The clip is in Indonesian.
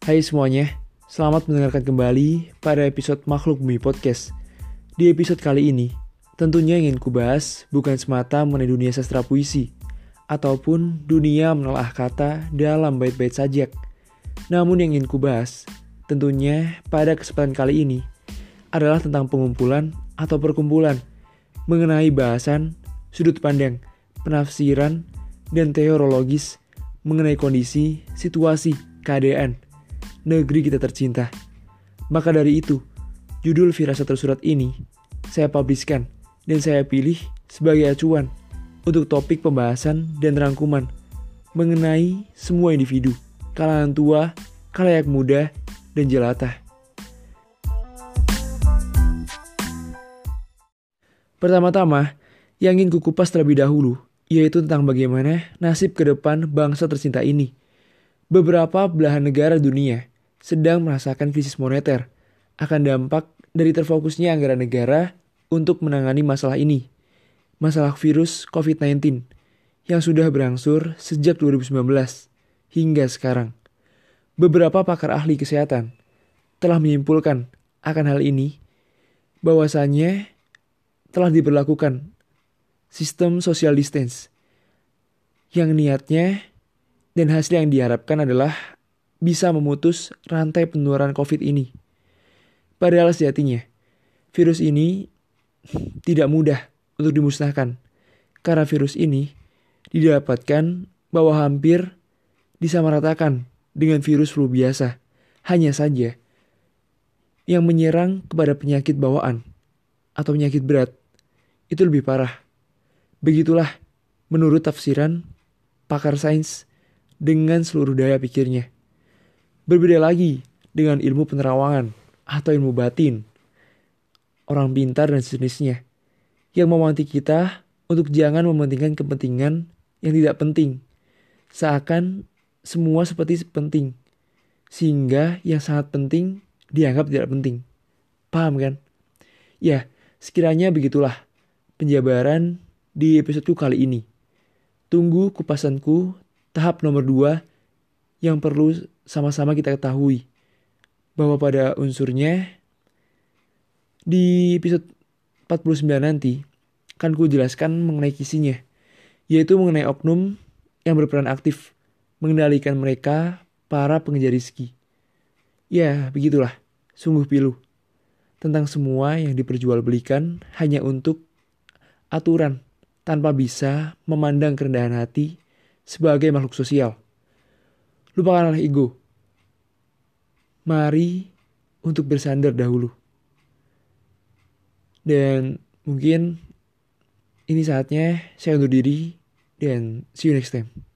Hai semuanya, selamat mendengarkan kembali pada episode Makhluk Bumi Podcast. Di episode kali ini, tentunya ingin kubahas bukan semata mengenai dunia sastra puisi, ataupun dunia menelaah kata dalam bait-bait sajak. Namun yang ingin kubahas, tentunya pada kesempatan kali ini, adalah tentang pengumpulan atau perkumpulan mengenai bahasan, sudut pandang, penafsiran, dan teorologis mengenai kondisi, situasi, keadaan, negeri kita tercinta. Maka dari itu, judul firasat tersurat ini saya publiskan dan saya pilih sebagai acuan untuk topik pembahasan dan rangkuman mengenai semua individu, kalangan tua, kalayak muda, dan jelata. Pertama-tama, yang ingin kukupas terlebih dahulu, yaitu tentang bagaimana nasib ke depan bangsa tercinta ini. Beberapa belahan negara dunia sedang merasakan krisis moneter akan dampak dari terfokusnya anggaran negara untuk menangani masalah ini. Masalah virus COVID-19 yang sudah berangsur sejak 2019 hingga sekarang. Beberapa pakar ahli kesehatan telah menyimpulkan akan hal ini bahwasanya telah diberlakukan sistem social distance yang niatnya dan hasil yang diharapkan adalah bisa memutus rantai penularan COVID ini. Padahal sejatinya, virus ini tidak mudah untuk dimusnahkan karena virus ini didapatkan bahwa hampir disamaratakan dengan virus flu biasa. Hanya saja yang menyerang kepada penyakit bawaan atau penyakit berat itu lebih parah. Begitulah menurut tafsiran pakar sains dengan seluruh daya pikirnya. Berbeda lagi dengan ilmu penerawangan atau ilmu batin. Orang pintar dan sejenisnya yang memantik kita untuk jangan mementingkan kepentingan yang tidak penting. Seakan semua seperti penting. Sehingga yang sangat penting dianggap tidak penting. Paham kan? Ya, sekiranya begitulah penjabaran di episodeku kali ini. Tunggu kupasanku tahap nomor 2 yang perlu sama-sama kita ketahui bahwa pada unsurnya di episode 49 nanti kan ku jelaskan mengenai kisinya yaitu mengenai oknum yang berperan aktif mengendalikan mereka para pengejar rizki. Ya, begitulah. Sungguh pilu. Tentang semua yang diperjualbelikan hanya untuk aturan tanpa bisa memandang kerendahan hati sebagai makhluk sosial. Lupakanlah ego. Mari untuk bersandar dahulu. Dan mungkin ini saatnya saya undur diri dan see you next time.